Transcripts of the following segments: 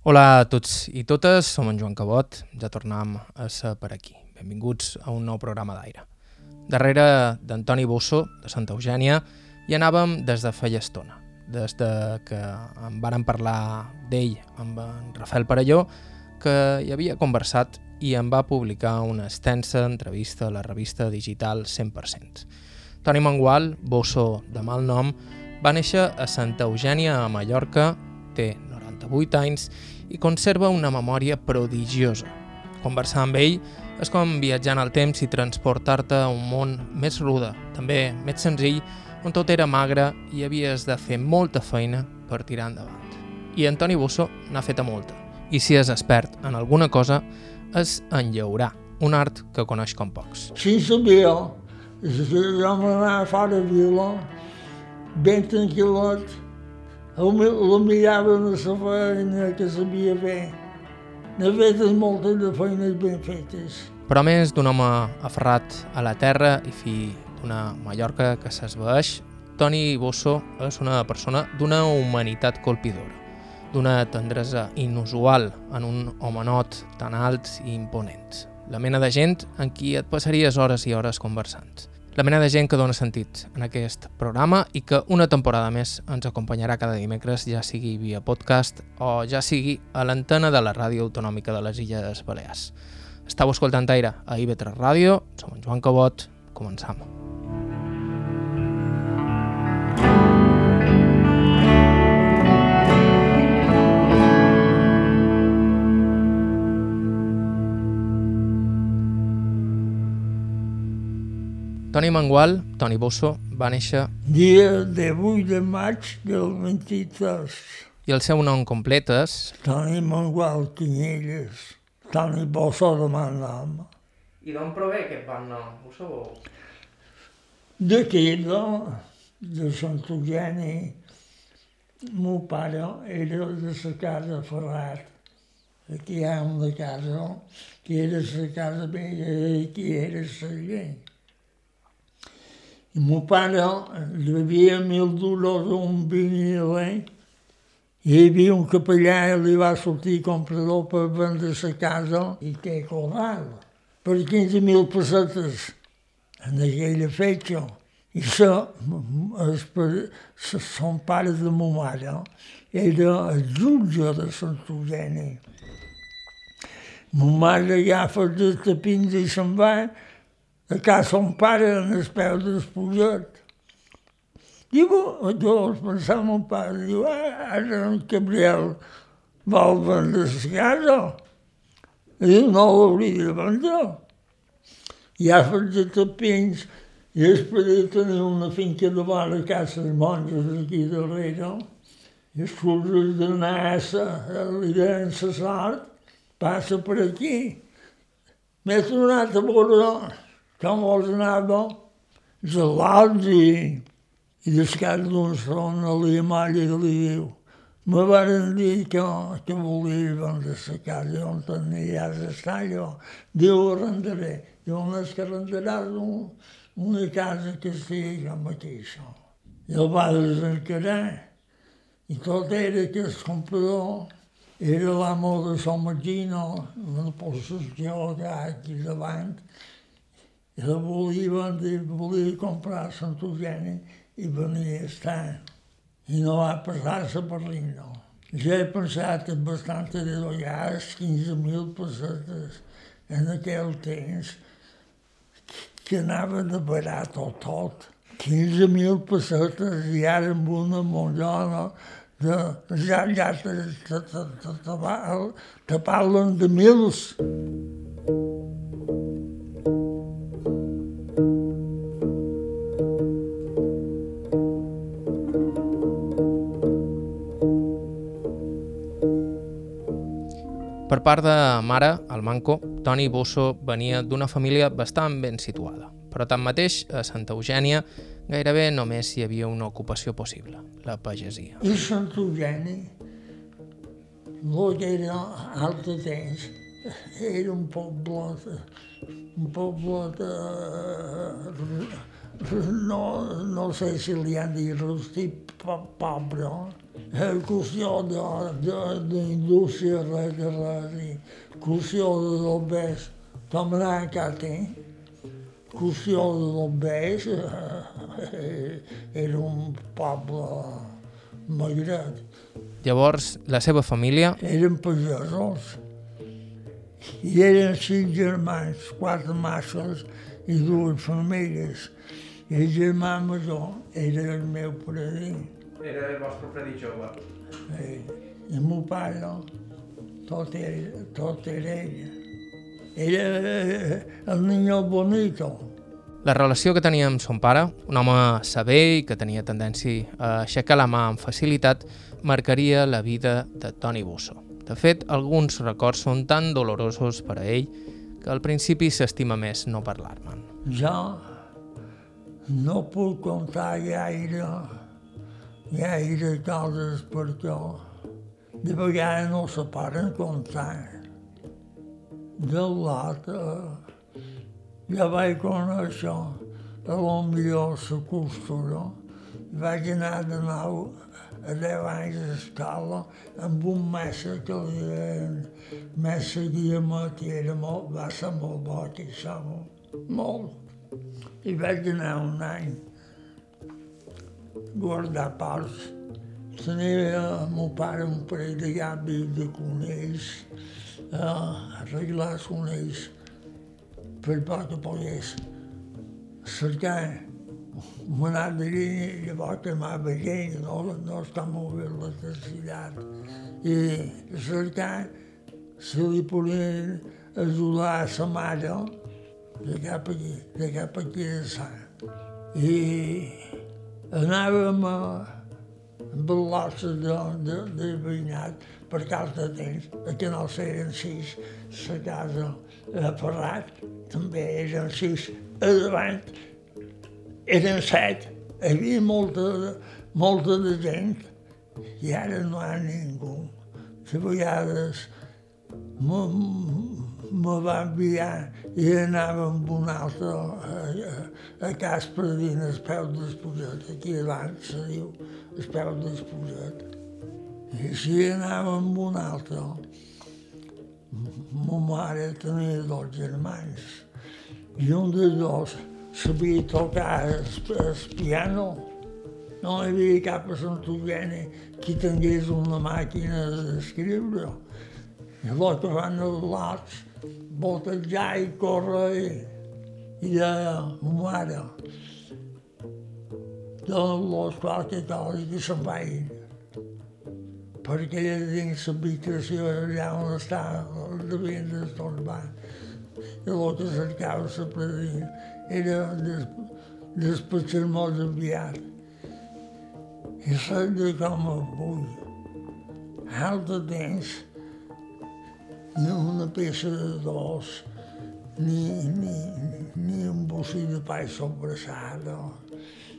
Hola a tots i totes, som en Joan Cabot, ja tornem a ser per aquí. Benvinguts a un nou programa d'aire. Darrere d'Antoni Bosso, de Santa Eugènia, hi anàvem des de feia estona, des de que en varen parlar d'ell amb en Rafael Parelló, que hi havia conversat i em va publicar una extensa entrevista a la revista digital 100%. Toni Mangual, Bosso de mal nom, va néixer a Santa Eugènia a Mallorca, té 98 anys i conserva una memòria prodigiosa. Conversar amb ell és com viatjar en el temps i transportar-te a un món més rude, també més senzill, on tot era magre i havies de fer molta feina per tirar endavant. I Antoni Bosso n'ha feta molta. I si és expert en alguna cosa, és en llaurar, un art que coneix com pocs. Sim, sabia. Jo m'anava fora de vila, ben tranquil·lot. La mirava de la feina que sabia fer. N'he fetes moltes de feines ben fetes. Però més d'un home aferrat a la terra i fill d'una Mallorca que s'esvaeix, Toni Bosso és una persona d'una humanitat colpidora, d'una tendresa inusual en un homenot tan alt i imponent. La mena de gent en qui et passaries hores i hores conversant. La mena de gent que dona sentit en aquest programa i que una temporada més ens acompanyarà cada dimecres, ja sigui via podcast o ja sigui a l'antena de la Ràdio Autonòmica de les Illes Balears. Estau escoltant Aire a IB3 Ràdio, som en Joan Cabot, començam. Toni Mangual, Toni Bosso, va néixer Dia de 8 de maig del 23. i el seu nom complet és Toni Mangual Canyelles. Toni Bosso de mal nom. I d'on prové aquest bon nom? Ho sabeu? D'aquí, de, de Sant Eugeni, meu pare era de la casa Ferrat. Aquí hi ha una casa que era la casa vella i aquí era la gent. I meu pare devia mil duros a un vinil i hi havia un capellà i li va sortir comprador per vendre la casa i què cobrava? Per 15.000 pessetes en aquella fetge. I sa, es, per, sa, son pare de ma mare era el jutge de Sant Eugeni. Ma mare agafa els tapins i se'n va a casa son pare en el peu despullat. Diu, llavors pensava mon pare, diu, ah, ara en Gabriel vol vendre la casa. I diu, no l'hauria de vendre. I ha fet de tapins i després tenir una finca de vora a casa de monges aquí darrere. I els cursos d'anar a l'idea en la sort, passa per aquí. M'he tornat a veure i, i descat d'un son a la malla i li diu me van dir que, que volia vendre la casa on tenies d'estar allò. Diu, arrendaré. Diu, on és que arrendaràs un, una casa que estigui com aquesta. I el va desencarar. I tot era l'amo de San una possessió que hi ha aquí davant, la volia vendre, volia comprar Sant Eugeni i venia a estar. I no va passar-se per no. Ja he pensat en bastant de dollars, 15.000 pessetes en aquell temps, que anava de barat o tot. 15.000 pessetes i ara amb una monjona de, ja, ja te, te, te, te, te, te parlen de mils. Per part de mare, el Manco, Toni Bosso venia d'una família bastant ben situada, però tanmateix a Santa Eugènia gairebé només hi havia una ocupació possible, la pagesia. I Sant Eugeni, que era altre temps, era un poble, un poble de, no, no sé si li han dit rústic, pobre, eh, qüestió d'indústria, res de res, i qüestió de bombers, com anar a Catí, qüestió de bombers, eh, era un poble magret. Llavors, la seva família... Eren pagesos. I eren cinc germans, quatre mascles i dues famílies. I el germà major era el meu predí. Era el vostre predí jove. Eh, I el meu pare, tot era, tot era ell. Era eh, el niño bonito. La relació que tenia amb son pare, un home sever i que tenia tendència a aixecar la mà amb facilitat, marcaria la vida de Toni Busso. De fet, alguns records són tan dolorosos per a ell que al principi s'estima més no parlar-me'n. Jo no puc contar gaire, gaire coses perquè de vegades no se paren comptar. De l'altre, jo vaig conèixer a lo millor la costura, vaig anar de nou a 10 anys d'escola amb un mestre que li deien mestre Guillemet i era molt, va ser molt bo aquí, molt, molt. Guardar porcs. Tenia el meu pare un parell de gàbies de conills, eh, arreglar els conills per poc que pogués cercar una línia, llavors que m'ha veient, no, no està molt bé l'electricitat. I cercar si li podien ajudar a sa mare de cap aquí, de cap aquí de sa. I anàvem a, l'ossa de, de, de veïnat per cas de temps, que no eren sis, la casa a Ferrat també eren sis a davant, eren set, hi havia molta, molta de gent i ara no hi ha ningú. De vegades me, va enviar i anava amb un altre a, a, a Cas Pradina, el peu d'Esposet, aquí davant se diu el peu d'Esposet. I així anava amb un altre. Ma mare tenia dos germans i un dels dos sabia tocar el, el piano. No hi havia cap a Sant Eugeni qui tingués una màquina d'escriure. El que van els lots, voltejar i córrer i, i deia, mare, dona-los qualque cosa que se'n vagin. Perquè allà dins l'habitació, allà on està, devien d'estorbar. I el que cercava la predina era des, despatxar-nos aviat. I saps de com avui, altre temps, ni una peça de dos, ni, ni, ni un bocí de pa sobrassada.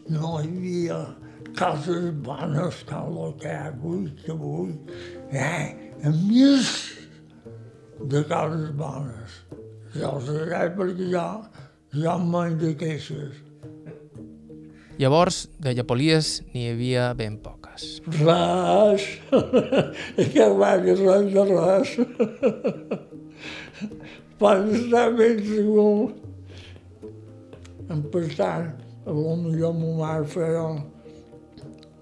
No hi havia coses bones com el que hi ha avui, que avui, eh, a més de coses bones. Jo sé perquè jo, jo em menjo queixes. Llavors, de llapolies n'hi havia ben poques. Res, que va que res de estar ben segur. En passant, a lo millor ma mare feia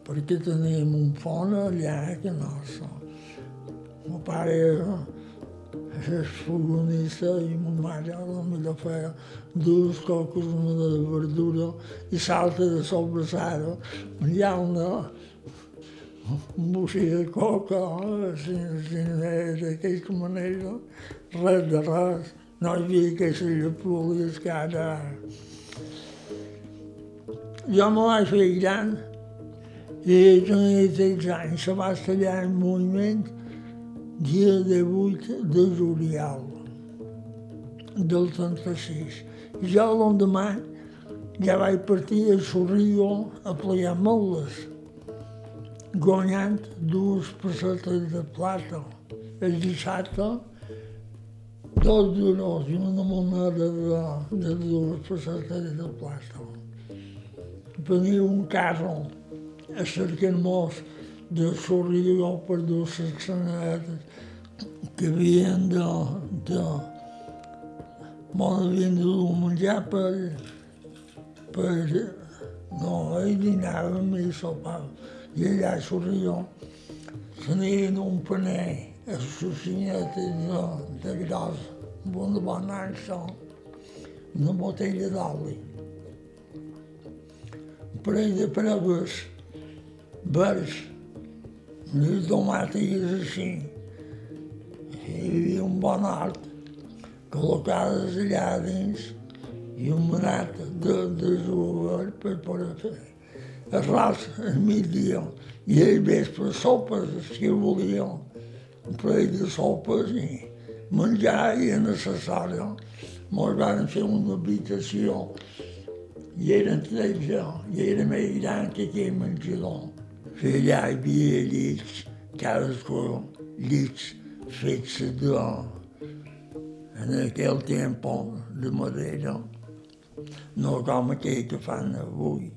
perquè teníem un pont allà que no so. Mon pare era fogonista i ma mare a lo millor feia dues coques, una de verdura i salta de sobrassada. Menjar una, de coca, així, així, d'aquesta manera, res de res. No hi havia aquestes llapúlies que ara... Jo me vaig fer gran i tenia 13 anys, se va estallar el moviment dia 18 de juliol del 36. Jo l'endemà ja vaig partir a Sorrió a plegar moles, guanyant dues pessetes de plata. El dissabte, dos duros i una moneda de, de dues pessetes de plata. Venia un carro a cercar-nos de Sorrió per dues saxonetes que havien de, de molt havien de dur menjar per, per no, hi dinàvem i sopàvem. I allà a Sorrió tenien un paner a sucineta de, de gros, amb una bona ansa, una botella d'oli, un parell de proves verds, unes tomàtiques així. Hi havia un bon art col·locades allà dins i un manat de, de jugador per poder fer arròs al migdia i al vespre sopes, si volia, un parell de sopes i menjar i era necessari. Ens van fer una habitació i eren tretze, i era més gran que aquell menjador. I allà hi havia llits, cadascú llits fets de, en aquell temps de madera, no com aquell que fan avui.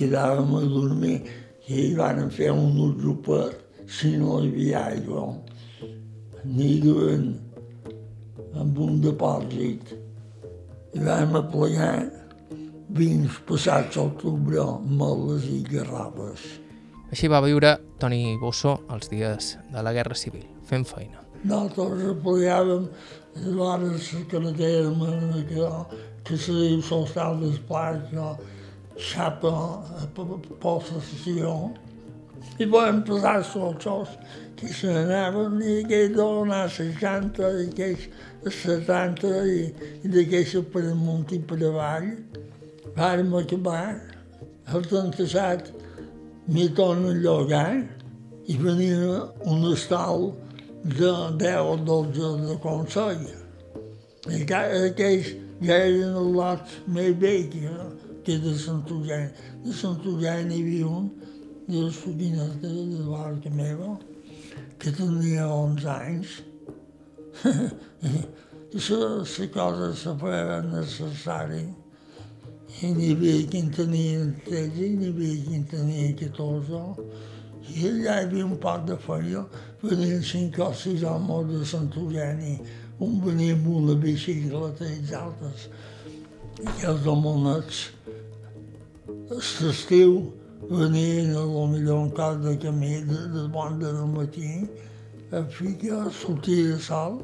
Quedàvem a dormir i hi van fer un grupet si no hi havia aigua. N'hi duen amb un depòsit. I vam aplegar vins passats a l'octubre, moles i garrafes. Així va viure Toni Bosso els dies de la Guerra Civil, fent feina. Nosaltres aplegàvem l'hora de la carretera de que, que se diu Solstal d'Esplà, que xapa a possessió. I vam posar sols que se n'anaven i aquell donar 60 i aquells 70 i, i d'aquells per amunt i per avall. Vàrem acabar el 37 m'hi tornen a llogar i venia un estal de 10 o 12 de Consell. I aquells ja eren els lots més vells que de Sant Eugeni. De Sant Eugeni hi havia un de les sobrines de, de l'Arca meva, que tenia 11 anys. I la cosa se feia necessari. I n'hi havia qui en tenia 13, i n'hi havia qui en tenia 14. I allà hi havia un poc de feina, venien cinc o sis homes de l'estiu, venien a lo millor un cap de camí de, de banda del matí, a fi que sortia de sol,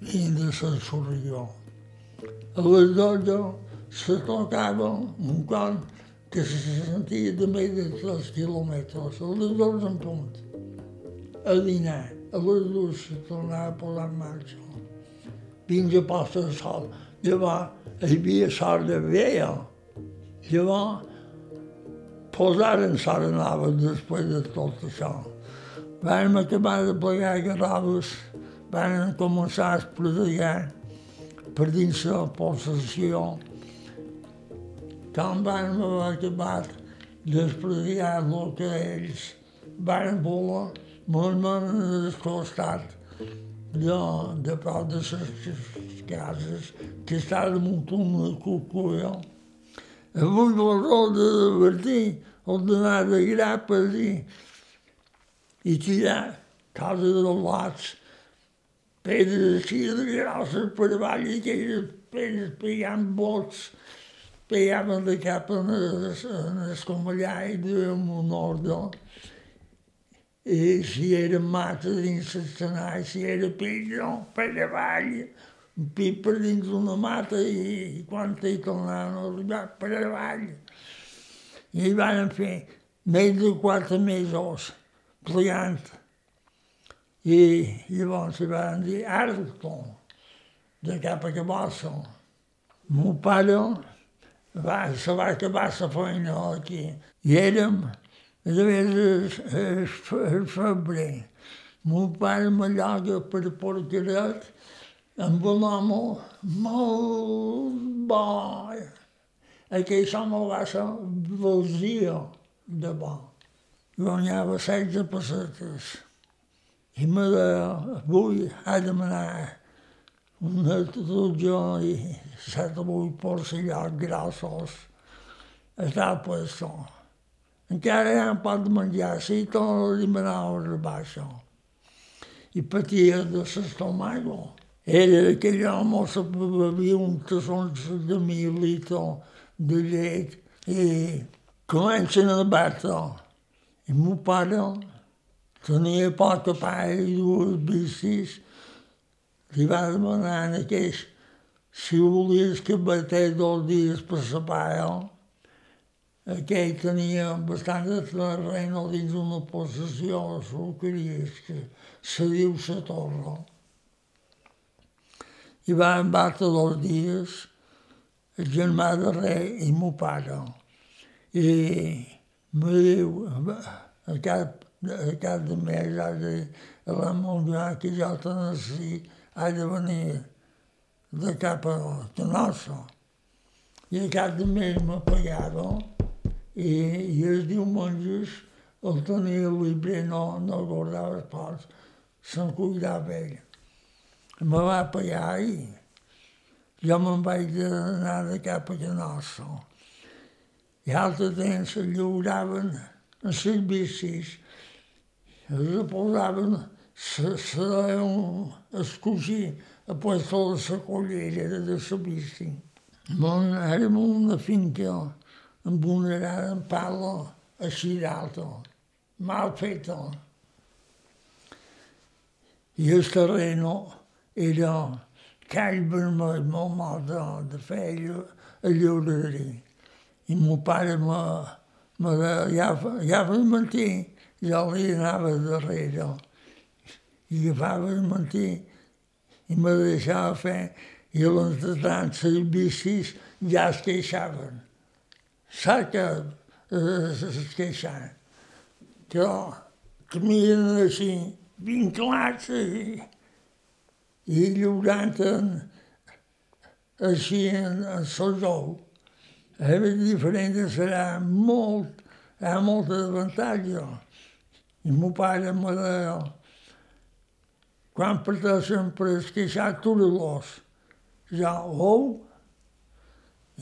venien de Sant Sorrió. A les dotze se tocava un cor que se sentia de més de 3 quilòmetres, a les dues en punt, a dinar. A les dues se tornava a posar en marxa. Fins a posta de sol. Llavors, hi havia sort de veia. Llavors, posaren sort nova després de tot això. Vam acabar de plegar garrobes, vam començar a espredegar per dins la possessió quan vam haver acabat d'espredegar el que ells van voler, molt m'han costat de, de prop de les cases que està damunt una Avui la roda de Bertí, el d'anar de grapes i, i tirar casa de lots, pedres així de grosses per avall i aquelles pedres pegant bots pegaven de cap en l'escomballà i duíem un ordre. I si era mata dins l'escenari, si era pillo, per avall, per dins una mata i, i quan hi tornaven a arribar per avall. I hi van fer més de quatre mesos plegant. I llavors hi van dir, ara de cap a Cabossa. Mon pare va, se va acabar la feina aquí. I érem, a més, el febrer. Mon pare me lloga per Porqueret amb un home molt bo. Aquell home va ser valdria de bo. Guanyava 16 pessetes. I me deia, avui ha de manar una tutto i set o vuit porcellars grossos està puesto. encara ja pot menjar, si tot li manava a baixa. I patia de l'estomago. Era aquell home que bevia un tassons de mil litres de llet i comencen a batre. I meu pare tenia poca pa i dues bicis. Li va demanar en aquells si volies que batés dos dies per la palla, aquell tenia bastant de terreny dins d'una possessió, el que és que se diu la torre. I van batre dos dies el germà de rei i meu pare. I me diu, a cap, a cap de mes, ha de, a la monja que jo te necessito, ha de venir de cap a Canossa. I a cap de mes m'apagava i, i els diumenges el tenia llibre, no, no guardava els ports, se'n cuidava ell. Me va pagar i jo me'n vaig anar de cap a Canossa. I altre temps se lliuraven en les bicis, se, se un, el cosí ha puesto la collera de la bici. Mon, érem una finca amb una gran pala així d'alta, mal feta. I el terreno era call vermell, molt mal de, de fer a lliureria. I mon pare me, me ja, ja va mentir, jo li anava darrere i agafava el mantí i me deixava fer i l'entretant les bicis ja es queixaven. Saps que es queixaven? Que caminen així, vinclats i, i lliurant en, així en, en el jou. És diferent, serà molt, hi ha molta avantatge. I meu pare me deia, quan parteixen per esqueixar Torellós, ja ou,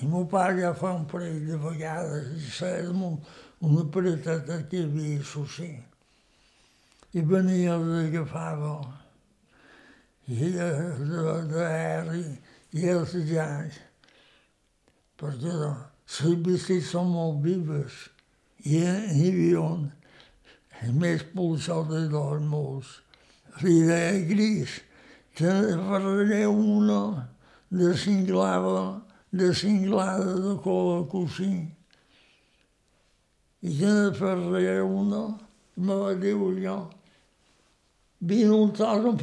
i meu pare ja fa un parell de vegades, i sabem un, una pareteta que hi havia a Socí. I venia, els agafava, i de, R, i els llans, perquè bicis són molt vives, i havia un, més pulsat de dos molts l'idea gris, te faré una de cinglada, de cinglada de cola cosí. I te ne faré una, me va dir jo, vine un tros en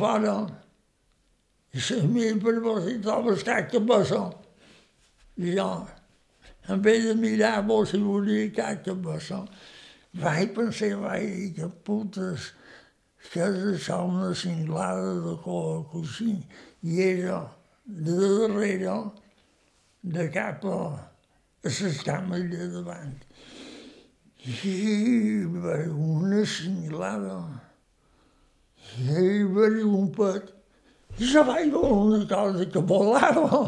fora, i se mi per vos i trobes que passa. I jo, en vez de mirar vos si volia que passa, vaig pensar, vaig dir que putes, que deixar una cinglada de cola cosí i era de darrere de a les cames de davant. I una cinglada. I veure un pet. I se va veure una cosa que volava.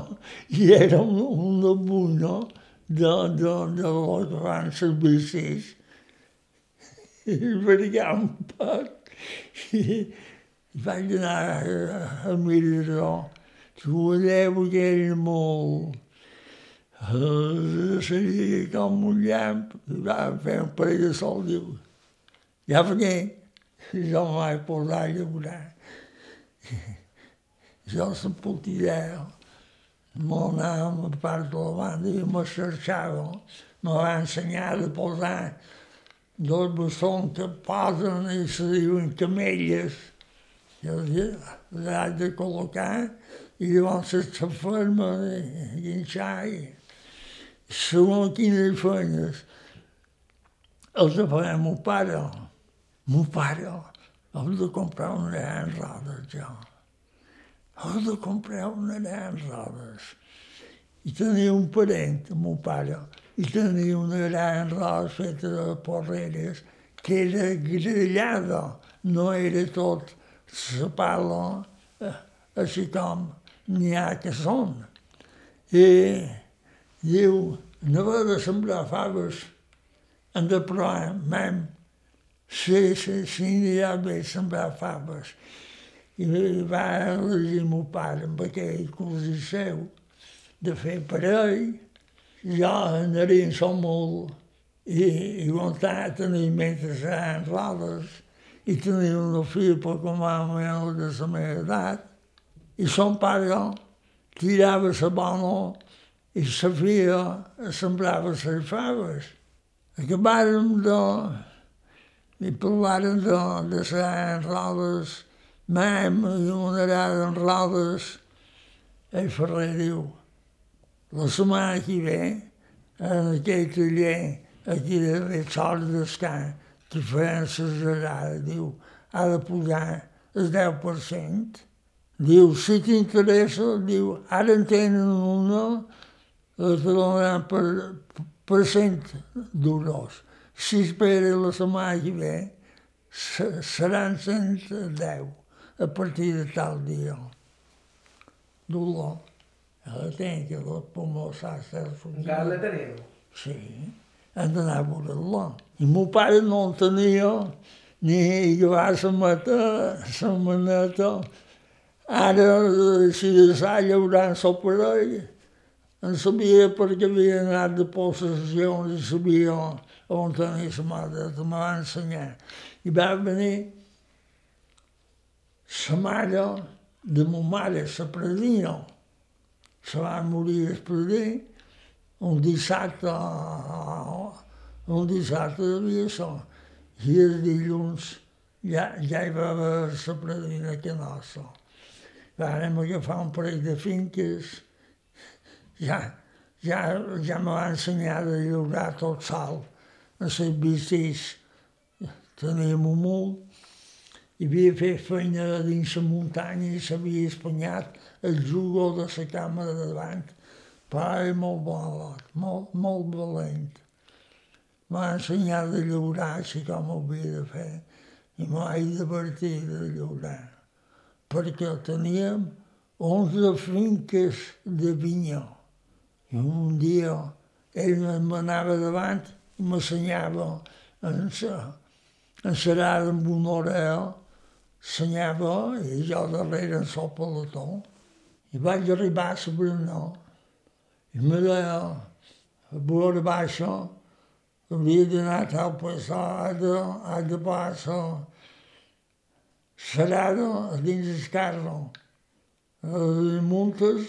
I era una buna de, de, de les que van les bicis. I veia un pet i vaig anar a, a mirar tu alleu que era molt seria com un llamp, va fer un parell de sol, diu, ja vengué, jo em vaig posar a llaurar. Jo dir, m'ho anava a part de la banda i me cercava, me va ensenyar a posar dos bastons que posen i se diuen camelles. I els has de col·locar i llavors se ferma i enxar. Segons quines feines els de fer meu pare. Meu pare, heu de comprar una gran rodes, jo. Heu de comprar una gran rodes. I tenia un parent, meu pare, i tenia una gran roda feta de porreres que era grellada, no era tot la pala eh, així com n'hi ha que són. I diu, no va de sembrar faves En de praia, même, si, si, si n'hi ha bé sembrar faves. I va elegir meu pare amb aquell cosí seu de fer per ell. Jo anaria en som molt i, i vontade tenir mentre seran rodes i tenia una filla per com a menys de la meva edat. I son pare tirava la bona i la filla sembrava les faves. Acabàrem de... i parlàrem de, de les rodes, mem i una en rodes. El Ferrer diu, la setmana que ve, en aquell taller, aquí de Retsol d'Escar, que feien les arades, diu, ha de pujar el 10%. Diu, si t'interessa, diu, ara en tenen una, els donaran per, per cent d'euros. Si espera la setmana que ve, seran 110 a partir de tal dia. Dolor. La tenc, que la pulmó s'ha estat... Encara la teniu? Sí, hem d'anar a veure-la. I meu pare no en tenia, ni llevar la mata, la maneta. Ara, si de sa llaurant la parella, en sabia perquè havia anat de possessions i sabia on tenia la mare, me va ensenyar. I va venir la mare de ma mare, la predina, se va morir el predí, un dissabte, un dissabte devia ser, i els dilluns ja, ja hi va haver la predina que nostra. Vàrem agafar un parell de finques, ja, ja, ja me va ensenyar a llaurar tot sol. A les bicis teníem un mul, i havia fet feina dins la muntanya i s'havia espanyat el jugo de la cama de davant. Era molt bon molt, molt valent. M'ha ensenyat a llaurar així com ho havia de fer i m'ha divertir de llaurar perquè teníem 11 finques de vinya. I un dia ell m'anava davant i m'assenyava en en serada amb una orella, senyava i jo darrere en el peloton. I vaig arribar a la Brunó i me deia, a veure baixa, havia d'anar a tal passada, ha de passar serada a dins el carro. Les muntes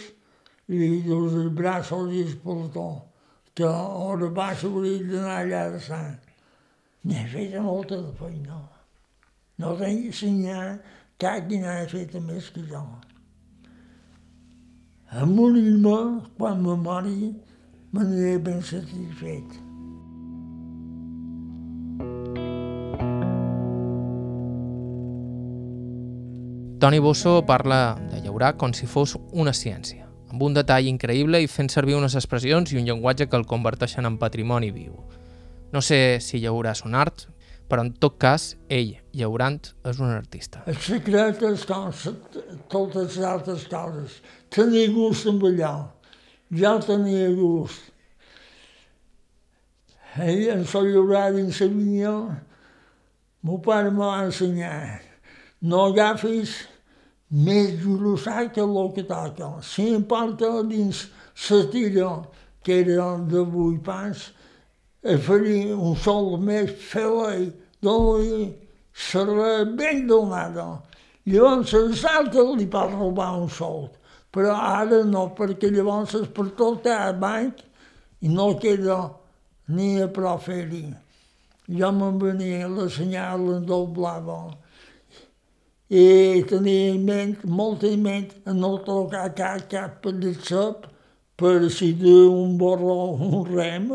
i els braços i el pelotó, que a hora baixa hauria d'anar allà de sang. N'he fet molta de feina. No tinc ensenyar cap qui n'ha fet més que jo. A morir-me, quan me mori, me n'aniré ben satisfet. Toni Bosso parla de llaurar com si fos una ciència, amb un detall increïble i fent servir unes expressions i un llenguatge que el converteixen en patrimoni viu. No sé si llaurar és un art, però en tot cas, ell, llaurant, és un artista. El secret és com totes les altres coses. Tenir gust amb allò. Ja tenia gust. Ell en sol llaurar dins la vinya, meu pare me va ensenyar. No agafis més grossar que el que toca. Si em porta dins la tira, que era de vuit pans, a fer un sol més feliç, dona-li serà ben donada. Llavors als altres li pot robar un sol, però ara no, perquè llavors és per tot el banc i no queda ni a prou fer-hi. Jo me'n venia la senyal en doblava i tenia en ment, molt en ment, a no tocar cap, cap de sop, per si d'un borró un rem,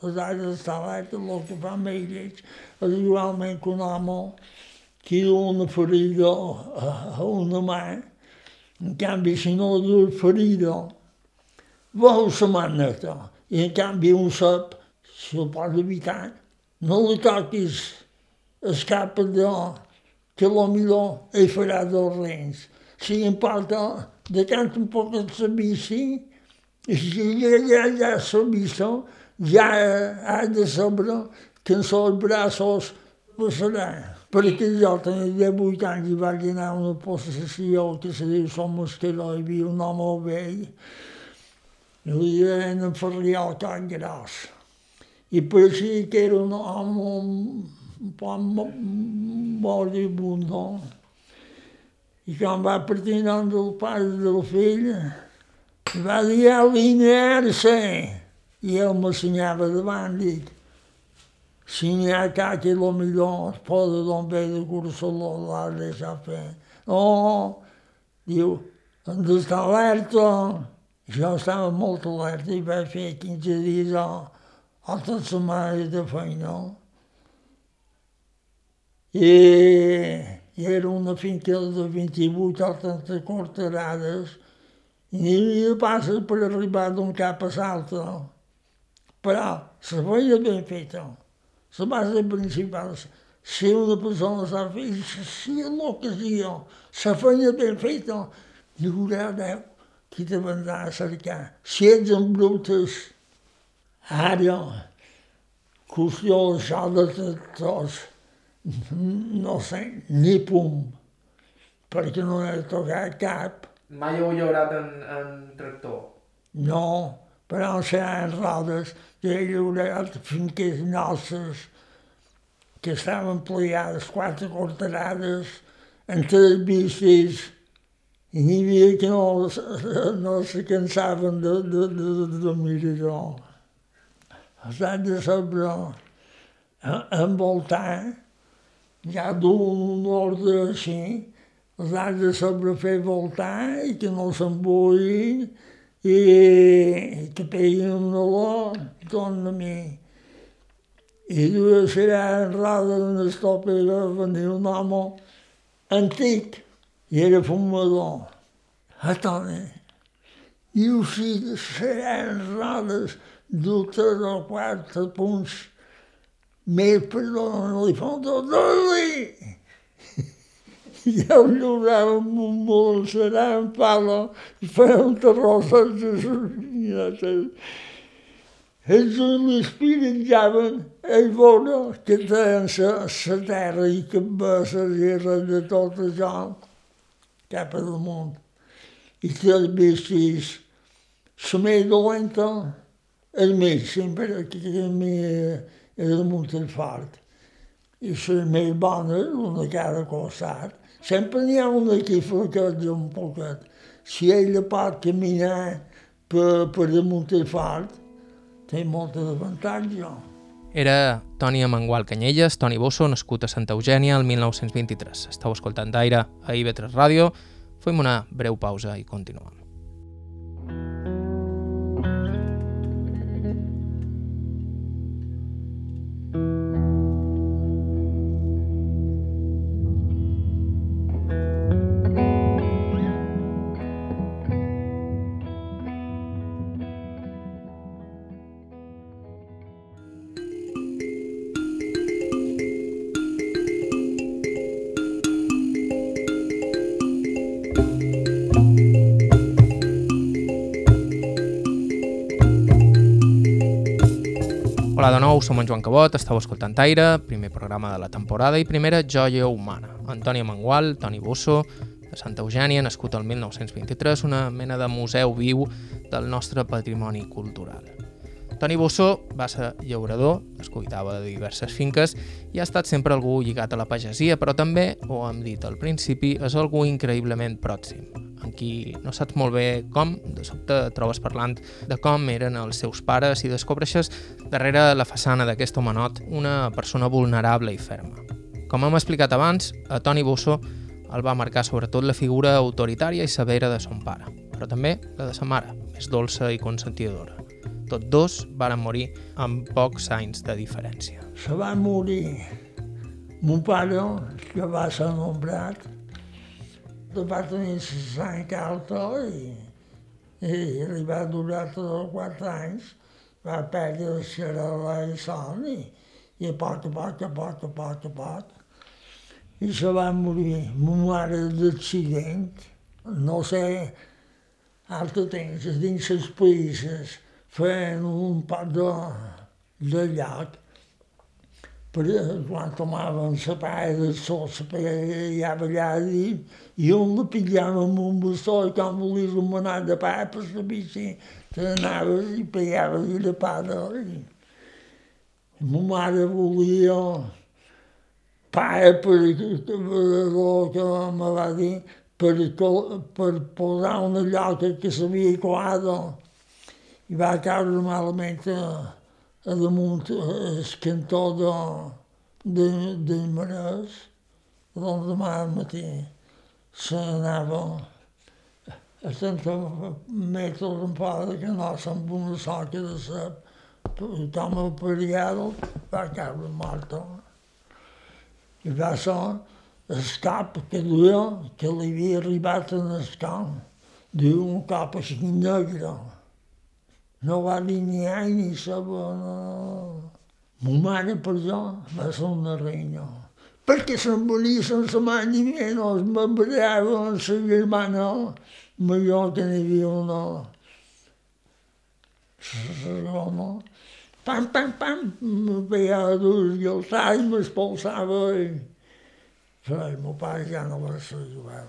les aigües estalades, el que fa amb ells, és igualment que un home que du una ferida a una mà, en canvi, si no du ferida, veu la maneta, i en canvi un sop, si el pot evitar, no li toquis el cap de que millor he farà dos rens. Si em porta de tant un poc de la bici, i si ja, ja, ja la bici, ja ha de saber que en els braços passaran. Perquè jo tenia 18 anys i vaig anar a una possessió que se diu Som Mascaró, hi havia un home vell, i li deien en Ferriol Can Gros. I pareixia que era un home un poc moribund, no? I quan va partir nom del pare del fill, va dir a linear-se. I ell m'assenyava davant, dic, si n'hi ha ca que lo millor es posa d'on ve de Cursaló, l'ha de fer. No, diu, hem d'estar alerta. Jo estava molt alerta i vaig fer 15 dies o, tot setmanes de feina. I, I era una finca de 28 o 30 quarterades i passes per arribar d'un cap a l'altre. Però la feina ben feta, la base principal, si una persona s'ha fet, si l'ocasió, la feina ben feta, hi haurà Déu qui te vendrà a cercar. Si ets en brutes, ara, qüestió això de tots, no sé, ni pum, perquè no he tocat cap. Mai heu llaurat en, en tractor? No, però seran rodes que he llaurat finques nostres que estaven plegades quatre quarterades en tres bicis i n'hi havia que no, no se cansaven de, de, de, de dormir allò. Els han de saber envoltar, ja d'un ordre així, de saber fer voltar i que no s'embuïn i, i que peguin un olor i tornen a mi. I dues serà en roda d'una estopa i va venir un home antic i era fumador. A tome. I així seran rodes d'un tres o quatre punts més per donar li fa un tot i ja jurava molestarem pala i fèiem terrosses de sardines. Ells on l'espiritjaven, ells veure que treien la terra i cambesses i res de tot això cap al món. I que els vestis la més dolenta, el més, sempre que el més era molt fort. I la més bona, una cara Sempre n'hi ha un aquí flaquet un poquet. Si ell pot caminar per, per damunt el fort, té molta avantatge. Era Toni Amangual Canyelles, Toni Bosso, nascut a Santa Eugènia el 1923. Estau escoltant d'aire a IB3 Ràdio. Fem una breu pausa i continuem. Hola de nou, som en Joan Cabot, estàu escoltant Aire, primer programa de la temporada i primera joia humana. Antoni Mangual, Toni Bosso, de Santa Eugènia, nascut el 1923, una mena de museu viu del nostre patrimoni cultural. Toni Bosso va ser llaurador, es cuidava de diverses finques i ha estat sempre algú lligat a la pagesia, però també, ho hem dit al principi, és algú increïblement pròxim, qui no saps molt bé com, de sobte trobes parlant de com eren els seus pares i descobreixes darrere la façana d'aquest homenot una persona vulnerable i ferma. Com hem explicat abans, a Toni Bosso el va marcar sobretot la figura autoritària i severa de son pare, però també la de sa mare, més dolça i consentidora. Tots dos varen morir amb pocs anys de diferència. Se va morir mon pare, que va ser nombrat, va tenir la sang alta i, i li va durar tots els quatre anys, va perdre el xeralà i son i, i a poc a poc, a poc, a poc, a poc. I se va morir. Mon mare d'accident, no sé, altre temps, dins les països, feien un pot de, de per, quan tomaven la paella de sol, la paella allà dins, i on la pillava amb un bastó i quan volies un manat de pa per la bici, te n'anaves i pegaves i la pa de... I ma mare volia pa per, que me va dir, per, per posar una lloca que s'havia colat i va caure malament a, a damunt el cantó de, de, de Marès, l'endemà al matí se n'anava a 30 metres fora que no amb una soca de cep, tothom perial va caure mort. I va ser el cap que duia, que li havia arribat en el camp, duia un cap així negre no va ni ai ni sabó, no. Ma mare per jo va ser una reina, perquè se'n venia sense mà ni menys, m'embrava amb la germana major que n'hi havia una. Segona, pam, pam, pam, me pegava durs i el tall m'expulsava i... Però el meu pare ja no va ser jugar.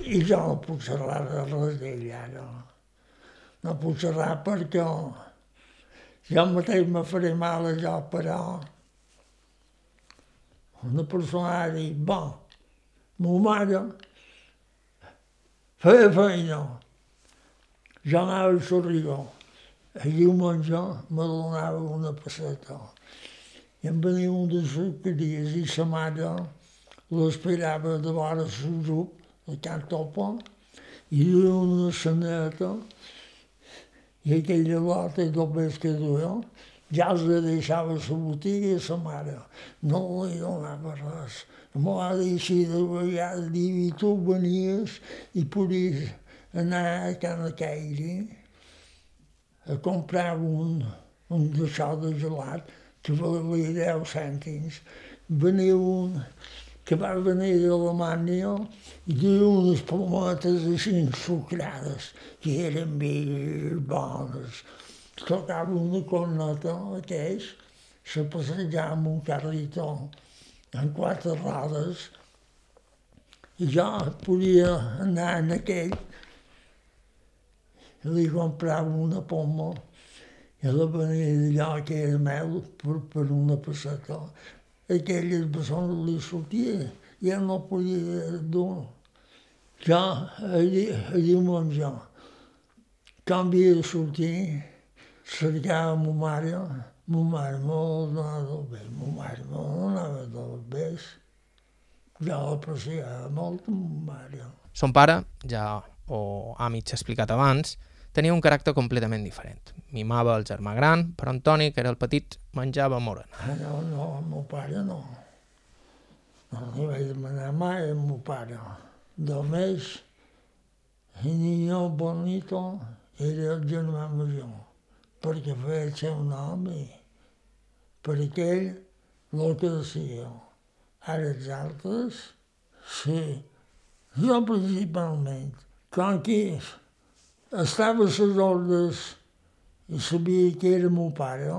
I jo no puc xerrar de res d'ell ara no puc xerrar perquè jo mateix me faré mal allò, però una persona ha dit, bon, ma mare feia feina, jo anava al Sorrigó, el diumenge me donava una passeta i em venia un de sucreries i sa mare l'esperava de vora grup, a Can Topa, i duia una saneta i aquella lota més que duia, ja els deixava la botiga i la mare. No li donava res. M'ho va dir així de vegades, dir, i tu venies i podies anar a Can Caire a comprar un, un d'això de gelat que valia 10 cèntims. Venia un que va venir d'Alemanya i duia unes pometes així ensucrades, que eren bé bones. Tocava una corneta, aquells, se passejava amb un carritó en quatre rodes i jo podia anar en aquell li comprava una poma i la venia d'allò que era meu per, per una passeta aquelles persones li sortia, ja no podia dur. Ja, allí, allí menjar. Havia de sortir, cercava ma mare, ma mare me donava bé, ma mare me donava del bé. Jo l'apreciava molt, ma mare. Son pare, ja ho ha mig explicat abans, tenia un caràcter completament diferent. Mimava el germà gran, però Antoni, que era el petit, menjava morena. Ah, no, no, el meu pare no. No li vaig demanar mai al meu pare. Només el niño bonito era el germà major, perquè feia el seu nom i per aquell el que decia. Ara els altres, sí, jo principalment, com que estava a les ordres i sabia que era meu pare,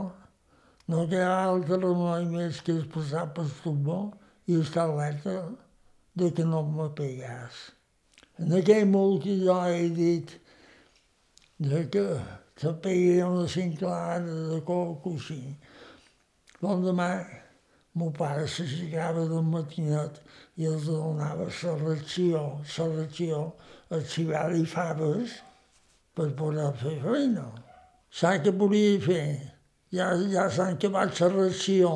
no hi ha altre remei més que expressar per futbol i estar alerta de que no me pegàs. En aquell molt que jo he dit de que te pegaria una cinclada de coc així. L'endemà, meu pare s'aixecava del matinet i els donava la ració, la ració, arxivada i faves, per poder fer feina. Saps què volia fer? Ja, ja s'han acabat la ració.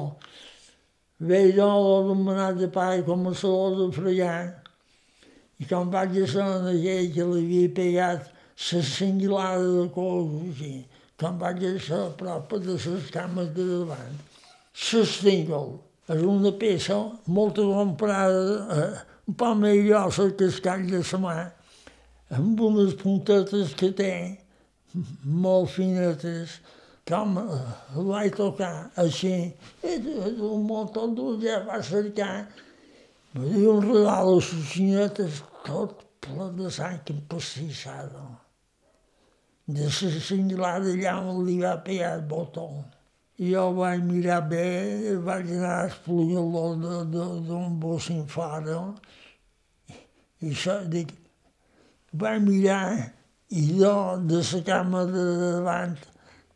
Veig jo l'anomenat de pa com a saló de fregar i quan vaig a en aquell que l'havia pegat la cingilada de cos així, quan vaig a ser a prop de les cames de davant, s'estingol. És una peça molt comprada, eh, un poc grossa que el call de la mà, amb unes puntetes que té, molt finetes, com vaig tocar així, i un munt dur ja va cercar, me diu un regal les xinetes tot ple de sang empassissada. De la singulada allà on li va pegar el botó. i jo vaig mirar bé, vaig anar a explorar d'un bus infara, i això, dic, vaig mirar, i jo, de la cama de davant,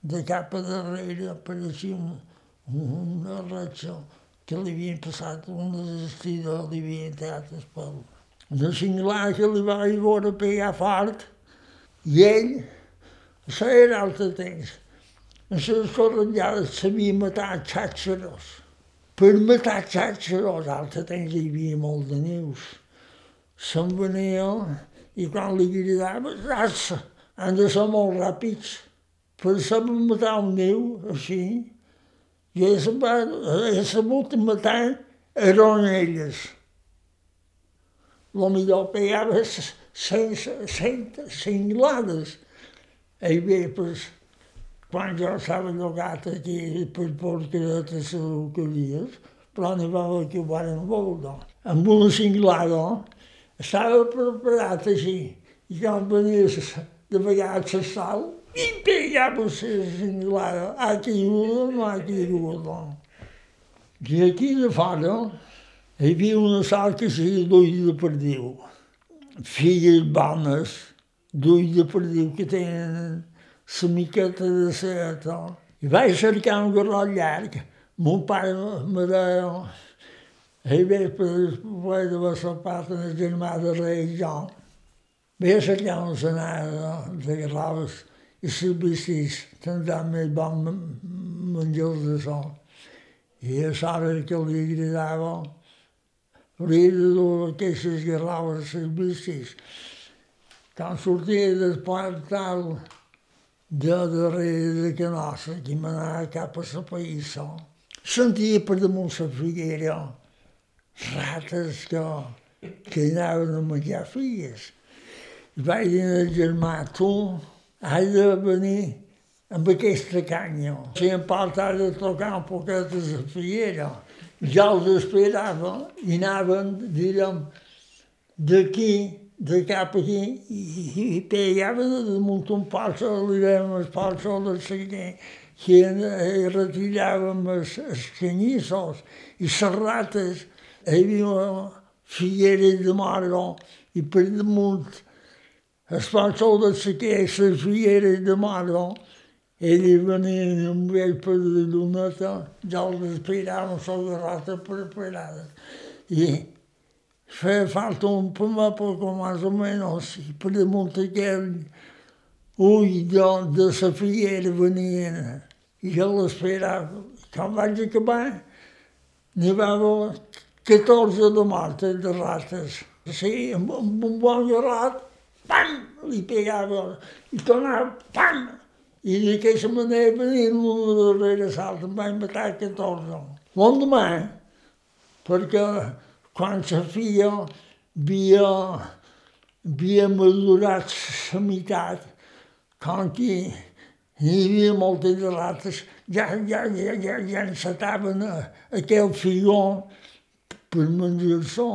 de cap a darrere, apareixia un, una ratxa que li havien passat una desestida, li havien tallat el pèl. Una que li vaig veure pegar fort, i ell, això era altre temps, en les correllades sabia matar xatxeros. Per matar xatxeros, altre temps hi havia molt de neus. Se'n venia i quan li cridava, raça, han de ser molt ràpids. Per saber matar un neu, així, i he sabut, he sabut matar aronelles. El millor pegava sense, sense cinglades. Ell ve, pues, quan jo estava llogat aquí per porqueretes a Eucalies, però n'hi va haver que ho van veure. Amb una cinglada estava preparat així, i quan venia de vegades la sal, i pegava la cinglada, ha caigut no ha caigut. I aquí de fora hi havia una sal que se d'ull de perdiu, filles bones d'ull de perdiu que tenen la miqueta de seta. I vaig cercar un garrot llarg. Mon pare me deia, ell ve per poder de la sapata del germà de rei jo. Ve a cercar una senada de garrots i servicis, tindrà més bon menjar de sol. I a l'hora que li agradava, hauria de dur aquestes garroves servicis. Quan sortia del portal, de darrere de Canossa, que m'anava cap a la païssa. Sentia per damunt la figuera rates que, que anaven a menjar figues. I vaig dir al germà, tu has de venir amb aquesta canya. Si em porta de tocar un poquet a la figuera. Ja els esperava i anaven, direm, d'aquí de cap aquí i, i pegava damunt un palso, li dèiem el palso del seguer, que eh, retiràvem els, els canyissos i les rates, hi figueres de marro i per damunt el palso del seguer, les figueres de marro, ells venien amb ell per la luneta, ja els esperaven sobre rata preparades. I feia falta un poco más o menos, i per damunt aquell ull de, de la figuera venien, i jo l'esperava. Quan vaig acabar, n'hi va haver 14 de mortes de rates. Sí, amb, un bon garrat, pam, li pegava, i tornava, pam, i d'aquesta manera venien una darrere l'altra, em vaig matar 14. L'endemà, perquè quan la filla havia, havia madurat la meitat, com que hi havia moltes rates, ja, ja, ja, ja, ja encetaven aquell figó per menjar-se.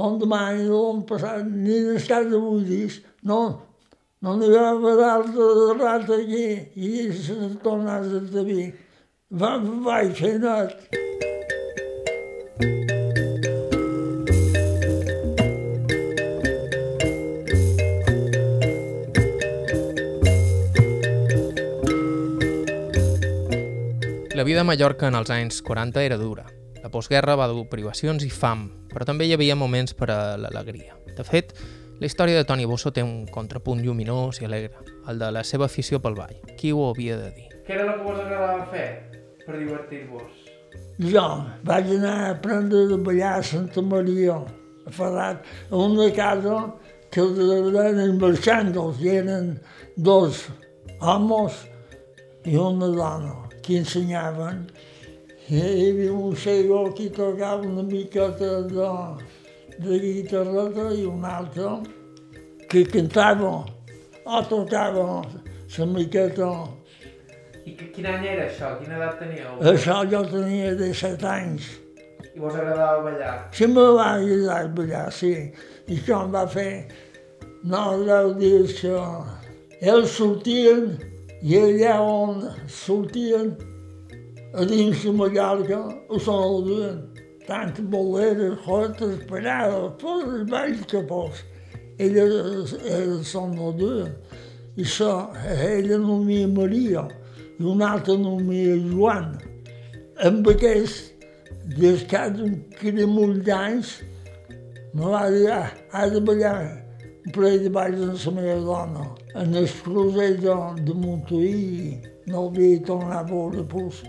L'endemà i l'any passat, ni en estat de buidis, no, no n'hi va d'altra de rata aquí, i se tornava a tenir. Va, vaig fer net. La vida a Mallorca en els anys 40 era dura. La postguerra va dur privacions i fam, però també hi havia moments per a l'alegria. De fet, la història de Toni Bosso té un contrapunt lluminós i alegre, el de la seva afició pel ball. Qui ho havia de dir? Què era el que vos agradava fer per divertir-vos? Jo vaig anar a aprendre a ballar a Santa Maria, a Ferrat, a una casa que eren marxandos, i eren dos homes i una dona que ensenyaven. Hi havia un cego que tocava una miqueta de, de guitarreta i un altre que cantava o tocava la miqueta. I quin any era això? Quina edat teníeu? Això jo tenia 17 anys. I vos agradava ballar? Sí, me va agradar ballar, sí. I això em va fer 9 o 10 dies que ells sortien I allà on sortien, a dins de Mallorca, ho són el duen. Tant boleres, jotes, parades, tots els balls que fos. Elles, elles són el duen. I això, ella nomia Maria, i una altra nomia Joan. Amb aquest, des que de molts anys, me va dir, ah, ha de ballar un parell de balls amb la meva dona. En el crucer de, de Montuí, no havia tornat a veure, pues,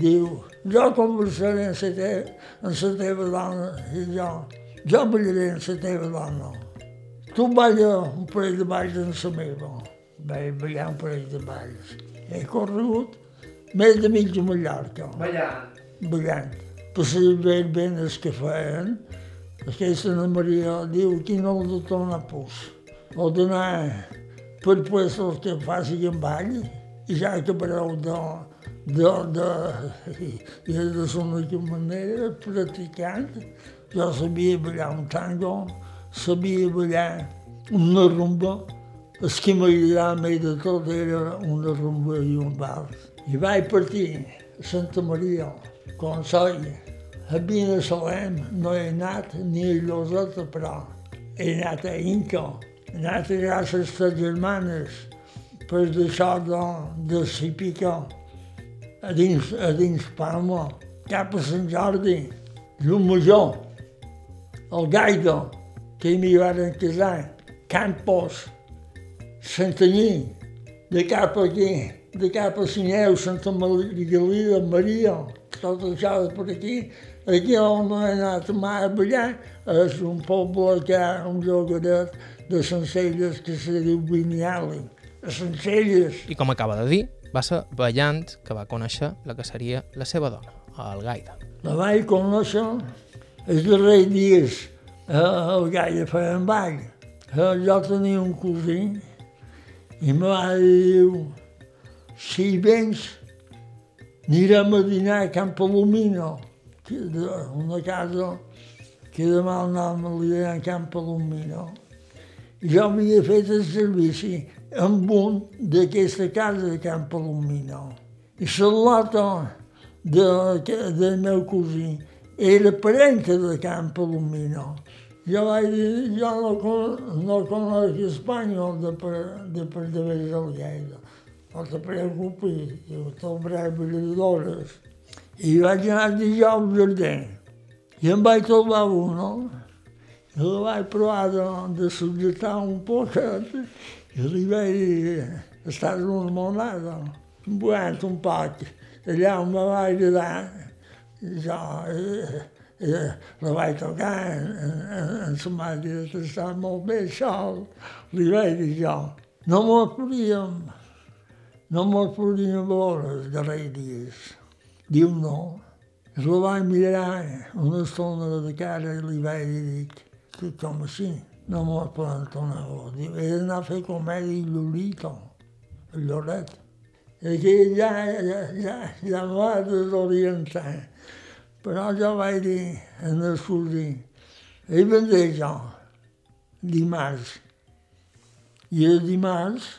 diu, jo conversaré amb la teva, amb la teva dona, i jo, jo ballaré amb la teva dona. Tu balla un parell de balls amb la meva. Vaig ballar un parell de balls. He corregut més de mitja Mallorca. Ballant. Ballant. Per saber ben els que feien, aquesta Ana Maria diu que no el de tornar pus. O d'anar per puestos que facin ball i ja acabareu de, de, de, i, de la manera, practicant. Jo sabia ballar un tango, sabia ballar una rumba, el que m'agradava més de tot era una rumba i un vals. I vaig partir a Santa Maria, com soy. A Salem no he anat ni a Lloseta, però he anat a Inca, he anat a gràcies a les germanes per deixar de, de Cipica a dins, a dins Palma, cap a Sant Jordi, Llum Major, el Gaida, que m'hi van casar, Campos, Santanyí, de cap aquí, de cap a Sineu, Santa Maria, Maria, tot això per aquí. Aquí on he anat mai a ballar és un poble que ha un llogaret de Sencelles que se diu Viniali, a Sencelles. I com acaba de dir, va ser ballant que va conèixer la que seria la seva dona, el Gaida. La vaig conèixer els darrers dies el Gaida feia un ball. Jo tenia un cosí i me va dir, si vens, anirem a dinar a Can Palomino, una casa que demà el nom li deien Can Palomino. I jo havia fet el servici amb un d'aquesta casa de Can Palomino. I la de, del meu cosí era parenta de Can Palomino. Jo vaig dir, jo no, no conec espanyol de, de per de el Lleida. No te preocupis, jo t'obraré balladores. I vaig anar jo al jardí. I em vaig trobar un, i la vaig provar de, de subjetar un poquet i li vaig dir, estàs una monada, buent un poc. Allà on me vaig quedar, jo, eh, la vaig tocar en la màquina que està molt bé sol. Li vaig dir jo, no mos podíem, no mos podíem veure els darrers dies. Diu no. La vaig mirar una estona de cara i li vaig dir, com així, no mos poden tornar a veure. Diu, he d'anar a fer comèdia i Lolito, el Lloret. I que ja, ja, ja, ja m'ha desorientat però jo vaig dir en el cosí, ell vendré jo, dimarts. I el dimarts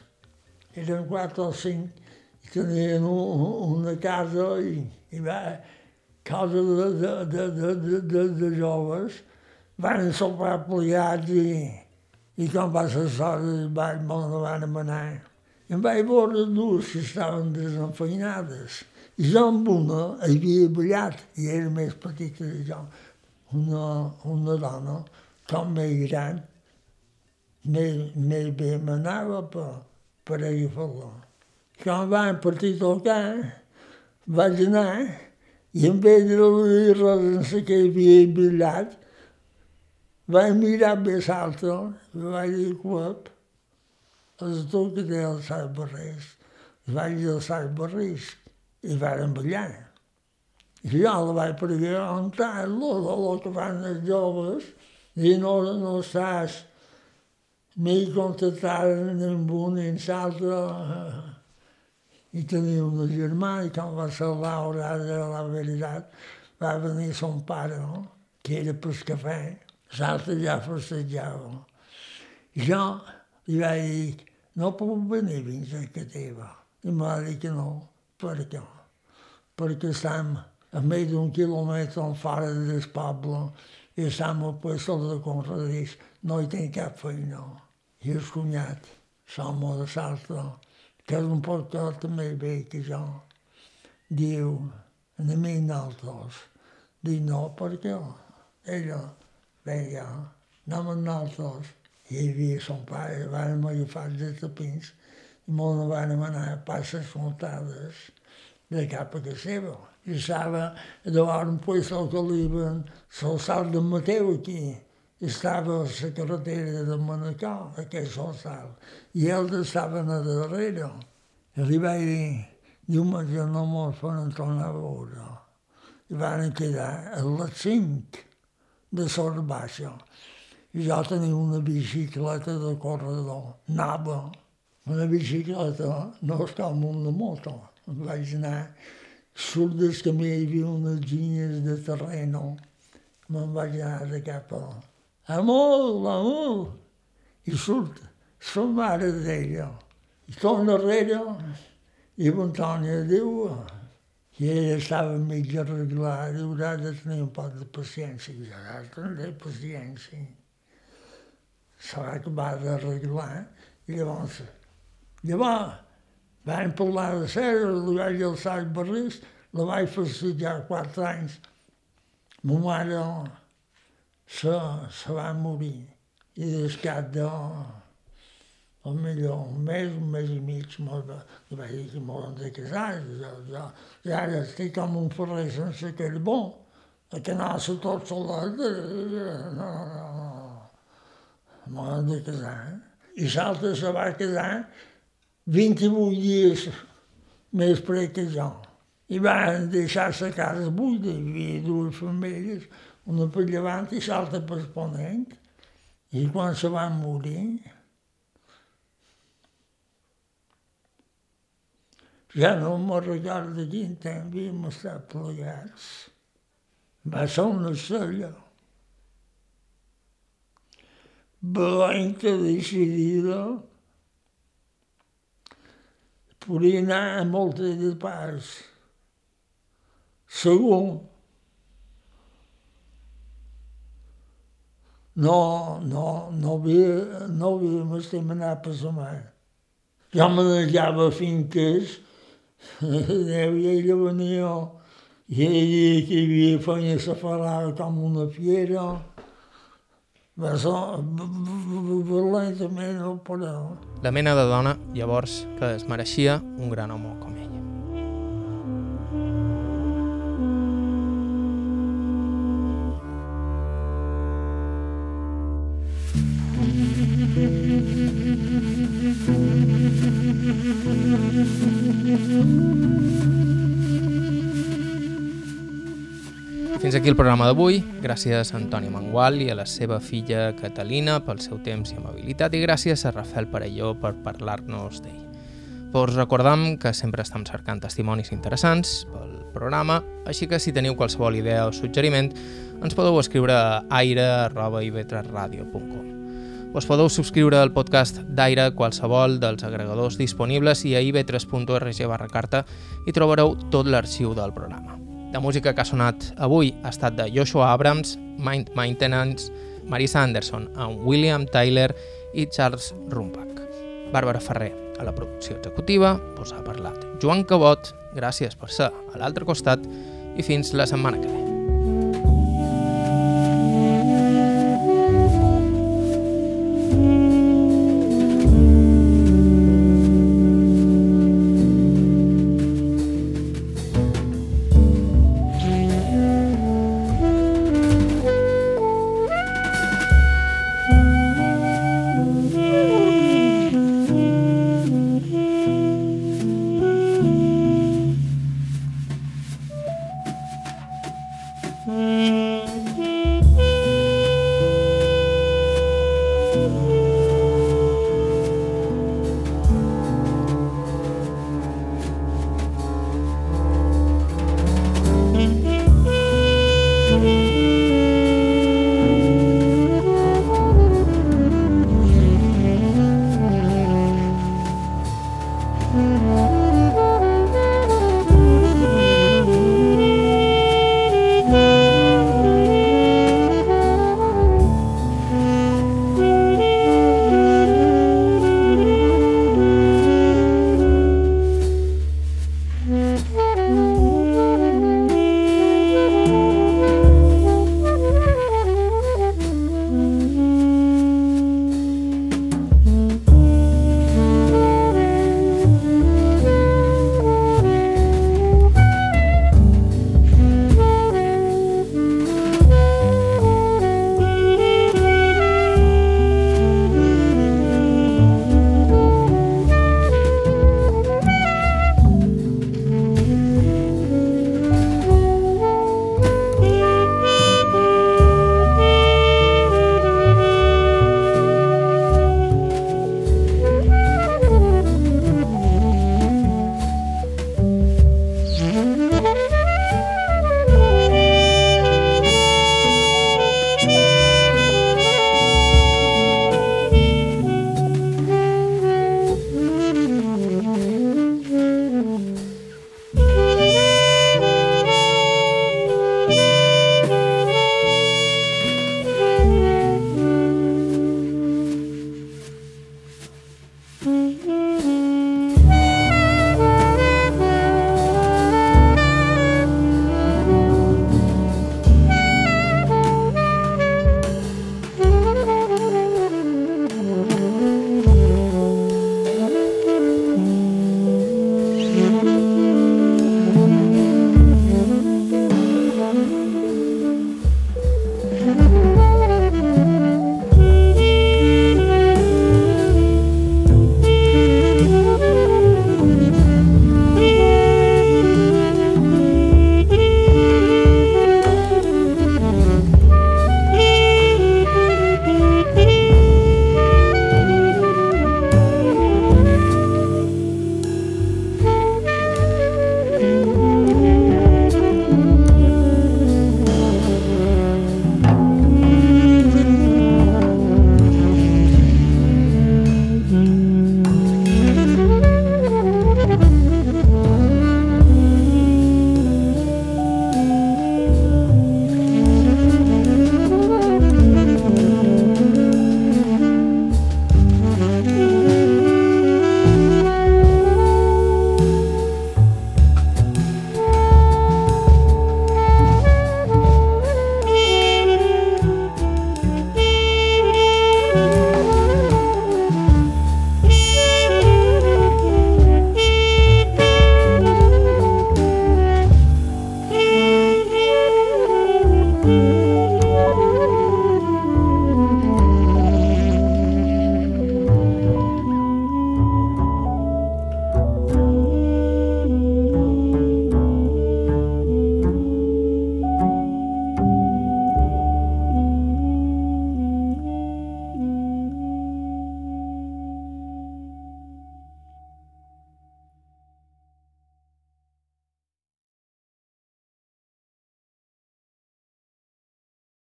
eren quatre o cinc, i tenien una casa i, i va, casa de, de, de, de, de, de joves, van sopar plegats i, i quan va ser l'hora del ball me'n van manar. Em vaig veure dues que estaven desenfeinades. I jo amb una havia ballat, i era més petita que jo, una, una dona, com més gran, més, més bé m'anava per, per agafar-la. Quan van partir tocar, vaig anar, i en vez de dir res en que havia ballat, vaig mirar més alta i vaig dir, cuap, és tu que té el sac barrers. Vaig dir el sac barrers i varen ballar. I jo la vaig preguntar-lo del que fan els joves i no, no saps m'hi contactaren amb un i amb l'altre i tenia una germana i quan va ser l'hora de la veritat va venir son pare, no? que era per cafè, l'altre ja festejava. I jo li vaig dir, no puc venir fins a casa teva. I em va dir que no. Per què? Perquè estem a més d'un quilòmetre fora del poble i estem al puesto de Conradís. No hi tinc cap feina. I el cunyat, l'home de Salta, que és un poc també bé que jo, diu, a mi nosaltres, dic no, perquè ella veia, anem amb nosaltres, i hi havia son pare, van agafar de tapins i molt van anar a passes muntades de cap a casa seva. I estava davant un puesto que l'iven sol sal de Mateu aquí. I estava a carretera de Manacor, aquell sol sal. I ell estava a. I li vaig dir, diumenge no mos poden tornar a veure. I van quedar a cinc de sort baixa. I jo tenia una bicicleta de corredor, nava. Una bicicleta no és com una moto. Vaig anar, surt del camí hi havia unes ginyes de terreno. Me'n vaig anar de cap a... Amor, amor! I surt la mare d'ella. I torna darrere i l'Antònia diu i ella estava mig arreglada, haurà de tenir un poc de paciència. I jo, tindré paciència se va acabar d'arreglar i llavors, llavors vam parlar de ser, li vaig alçar els barris, la vaig festejar quatre anys. Ma mare se, se va morir i des cap de o millor un mes, un mes i mig, molt, li vaig dir que molt de jo, jo, jo ara estic com un ferrer sense carbó, a que anar-se tot solet, no, no, no, m'han de casar. I l'altre se va casar 28 dies més pre que jo. I van deixar la casa buida, hi havia dues famílies, una per llevant i l'altra per ponent. I quan se van morir, ja no me'n recordo quin temps havíem estat plegats. Va ser una cella blanca, decidida, podia anar a moltes de parts. Segur. No, no, no havia, no havia estem anar per la mar. Jo manejava finques, safarada com una fiera, violentament no podeu. La mena de dona, llavors, que es mereixia un gran home com ella. Fins aquí el programa d'avui. Gràcies a Antoni Mangual i a la seva filla Catalina pel seu temps i amabilitat i gràcies a Rafael Parelló per parlar-nos d'ell. Vos recordam que sempre estem cercant testimonis interessants pel programa, així que si teniu qualsevol idea o suggeriment ens podeu escriure a aire.ivetresradio.com Us podeu subscriure al podcast d'Aire qualsevol dels agregadors disponibles i a ivetres.org barra carta i trobareu tot l'arxiu del programa. La música que ha sonat avui ha estat de Joshua Abrams, Mind Maintenance, Marisa Anderson, amb William Tyler i Charles Rumbach. Bàrbara Ferrer, a la producció executiva, us ha parlat Joan Cabot, gràcies per ser a l'altre costat i fins la setmana que ve.